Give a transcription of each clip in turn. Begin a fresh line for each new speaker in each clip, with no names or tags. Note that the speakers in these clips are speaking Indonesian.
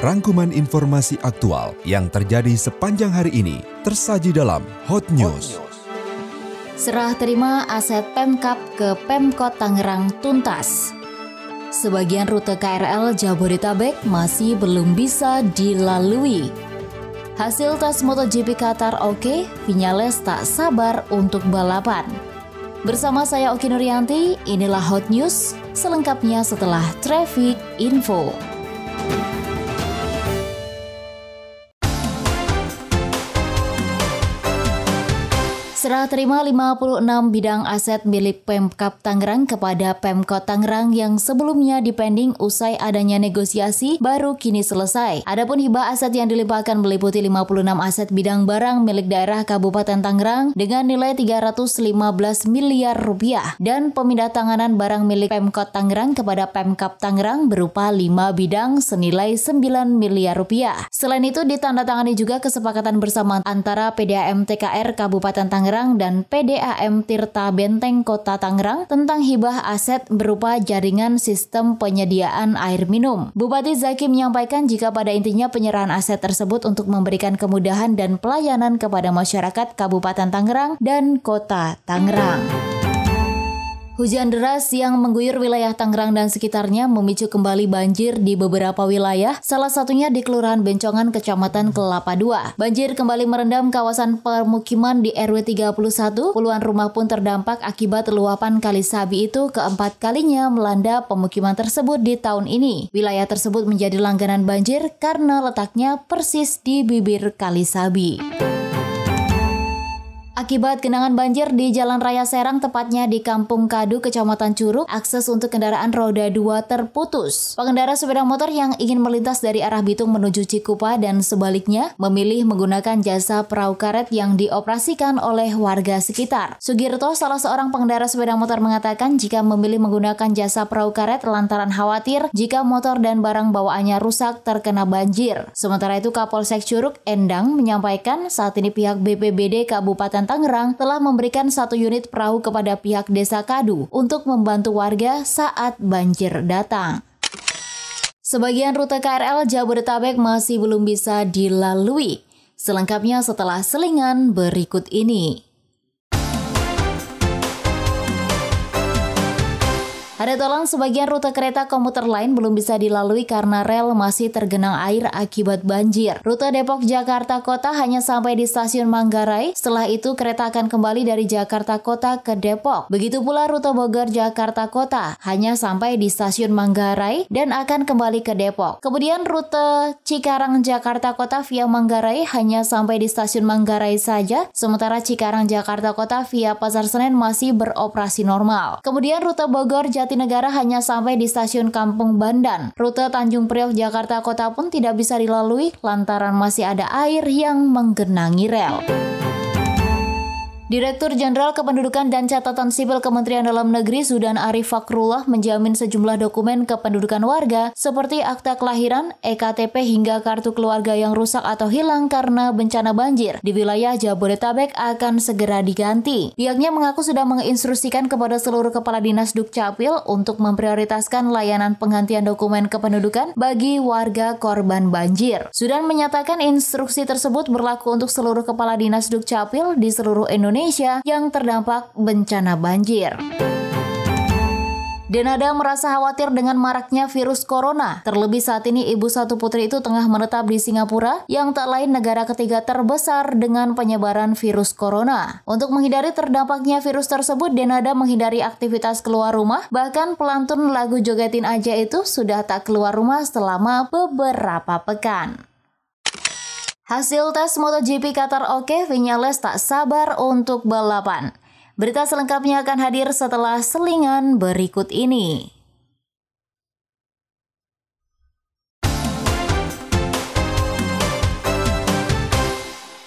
Rangkuman informasi aktual yang terjadi sepanjang hari ini tersaji dalam Hot News.
Serah terima aset Pemkap ke Pemkot Tangerang tuntas. Sebagian rute KRL Jabodetabek masih belum bisa dilalui. Hasil tes MotoGP Qatar oke, Vinales tak sabar untuk balapan. Bersama saya Oki Nuryanti, inilah Hot News, selengkapnya setelah Traffic Info. Serah terima 56 bidang aset milik Pemkap Tangerang kepada Pemkot Tangerang yang sebelumnya dipending usai adanya negosiasi baru kini selesai. Adapun hibah aset yang dilimpahkan meliputi 56 aset bidang barang milik daerah Kabupaten Tangerang dengan nilai 315 miliar rupiah dan pemindah tanganan barang milik Pemkot Tangerang kepada Pemkap Tangerang berupa 5 bidang senilai 9 miliar rupiah. Selain itu ditandatangani juga kesepakatan bersama antara PDAM TKR Kabupaten Tangerang Tangerang dan PDAM Tirta Benteng Kota Tangerang tentang hibah aset berupa jaringan sistem penyediaan air minum. Bupati Zaki menyampaikan jika pada intinya penyerahan aset tersebut untuk memberikan kemudahan dan pelayanan kepada masyarakat Kabupaten Tangerang dan Kota Tangerang. Hujan deras yang mengguyur wilayah Tangerang dan sekitarnya memicu kembali banjir di beberapa wilayah, salah satunya di Kelurahan Bencongan, Kecamatan Kelapa II. Banjir kembali merendam kawasan permukiman di RW 31, puluhan rumah pun terdampak akibat luapan Kali Sabi itu keempat kalinya melanda pemukiman tersebut di tahun ini. Wilayah tersebut menjadi langganan banjir karena letaknya persis di bibir Kali Sabi. Akibat genangan banjir di Jalan Raya Serang tepatnya di Kampung Kadu, Kecamatan Curug, akses untuk kendaraan roda 2 terputus. Pengendara sepeda motor yang ingin melintas dari arah Bitung menuju Cikupa dan sebaliknya memilih menggunakan jasa perahu karet yang dioperasikan oleh warga sekitar. Sugirto, salah seorang pengendara sepeda motor mengatakan jika memilih menggunakan jasa perahu karet lantaran khawatir jika motor dan barang bawaannya rusak terkena banjir. Sementara itu Kapolsek Curug Endang menyampaikan saat ini pihak BPBD Kabupaten Tangerang telah memberikan satu unit perahu kepada pihak desa Kadu untuk membantu warga saat banjir datang. Sebagian rute KRL Jabodetabek masih belum bisa dilalui. Selengkapnya setelah selingan berikut ini. Ada tolong sebagian rute kereta komuter lain belum bisa dilalui karena rel masih tergenang air akibat banjir. Rute Depok Jakarta Kota hanya sampai di stasiun Manggarai. Setelah itu kereta akan kembali dari Jakarta Kota ke Depok. Begitu pula rute Bogor Jakarta Kota hanya sampai di stasiun Manggarai dan akan kembali ke Depok. Kemudian rute Cikarang Jakarta Kota via Manggarai hanya sampai di stasiun Manggarai saja, sementara Cikarang Jakarta Kota via Pasar Senen masih beroperasi normal. Kemudian rute Bogor Jakarta Jatinegara hanya sampai di stasiun Kampung Bandan. Rute Tanjung Priok Jakarta Kota pun tidak bisa dilalui lantaran masih ada air yang menggenangi rel. Direktur Jenderal Kependudukan dan Catatan Sipil Kementerian Dalam Negeri Sudan Arif Fakrullah menjamin sejumlah dokumen kependudukan warga seperti akta kelahiran, EKTP hingga kartu keluarga yang rusak atau hilang karena bencana banjir di wilayah Jabodetabek akan segera diganti. Pihaknya mengaku sudah menginstruksikan kepada seluruh kepala dinas Dukcapil untuk memprioritaskan layanan penggantian dokumen kependudukan bagi warga korban banjir. Sudan menyatakan instruksi tersebut berlaku untuk seluruh kepala dinas Dukcapil di seluruh Indonesia Indonesia yang terdampak bencana banjir. Denada merasa khawatir dengan maraknya virus corona. Terlebih saat ini ibu satu putri itu tengah menetap di Singapura yang tak lain negara ketiga terbesar dengan penyebaran virus corona. Untuk menghindari terdampaknya virus tersebut, Denada menghindari aktivitas keluar rumah. Bahkan pelantun lagu jogetin aja itu sudah tak keluar rumah selama beberapa pekan. Hasil tes MotoGP Qatar oke, Vinales tak sabar untuk balapan. Berita selengkapnya akan hadir setelah selingan berikut ini.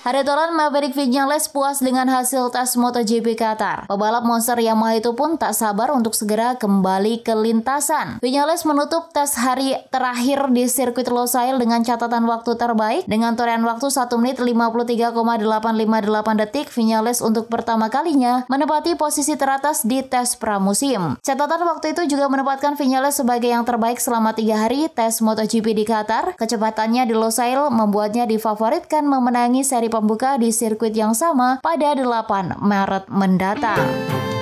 Haritolan Maverick Vinales puas dengan hasil tes MotoGP Qatar. Pebalap monster Yamaha itu pun tak sabar untuk segera kembali ke lintasan. Vinales menutup tes hari terakhir di sirkuit Losail dengan catatan waktu terbaik dengan torehan waktu 1 menit 53,858 detik. Vinales untuk pertama kalinya menempati posisi teratas di tes pramusim. Catatan waktu itu juga menempatkan Vinales sebagai yang terbaik selama tiga hari tes MotoGP di Qatar. Kecepatannya di Losail membuatnya difavoritkan memenangi seri pembuka di sirkuit yang sama pada 8 Maret mendatang.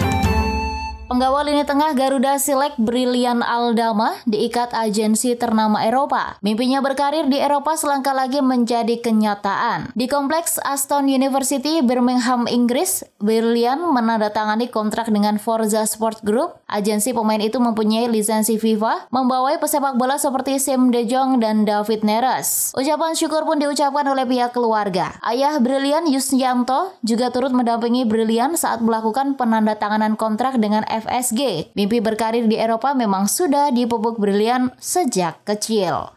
Penggawa lini tengah Garuda Select Brilian Aldama diikat agensi ternama Eropa. Mimpinya berkarir di Eropa selangkah lagi menjadi kenyataan. Di kompleks Aston University, Birmingham, Inggris, Brilian menandatangani kontrak dengan Forza Sport Group. Agensi pemain itu mempunyai lisensi FIFA, membawai pesepak bola seperti Sim De Jong dan David Neres. Ucapan syukur pun diucapkan oleh pihak keluarga. Ayah Brilian Yusnyanto juga turut mendampingi Brilian saat melakukan penandatanganan kontrak dengan FSG. Mimpi berkarir di Eropa memang sudah dipupuk brilian sejak kecil.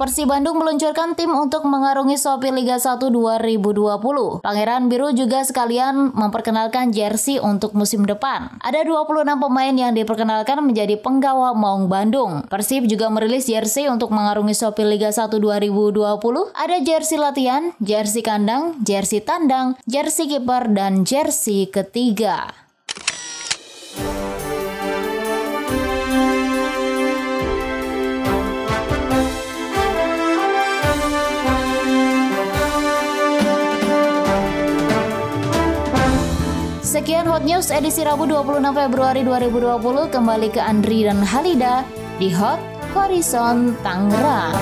Persib Bandung meluncurkan tim untuk mengarungi Sopi Liga 1 2020. Pangeran Biru juga sekalian memperkenalkan jersey untuk musim depan. Ada 26 pemain yang diperkenalkan menjadi penggawa Maung Bandung. Persib juga merilis jersey untuk mengarungi Sopi Liga 1 2020. Ada jersey latihan, jersey kandang, jersey tandang, jersey kiper, dan jersey ketiga. Sekian Hot News edisi Rabu 26 Februari 2020 kembali ke Andri dan Halida di Hot Horizon Tangerang.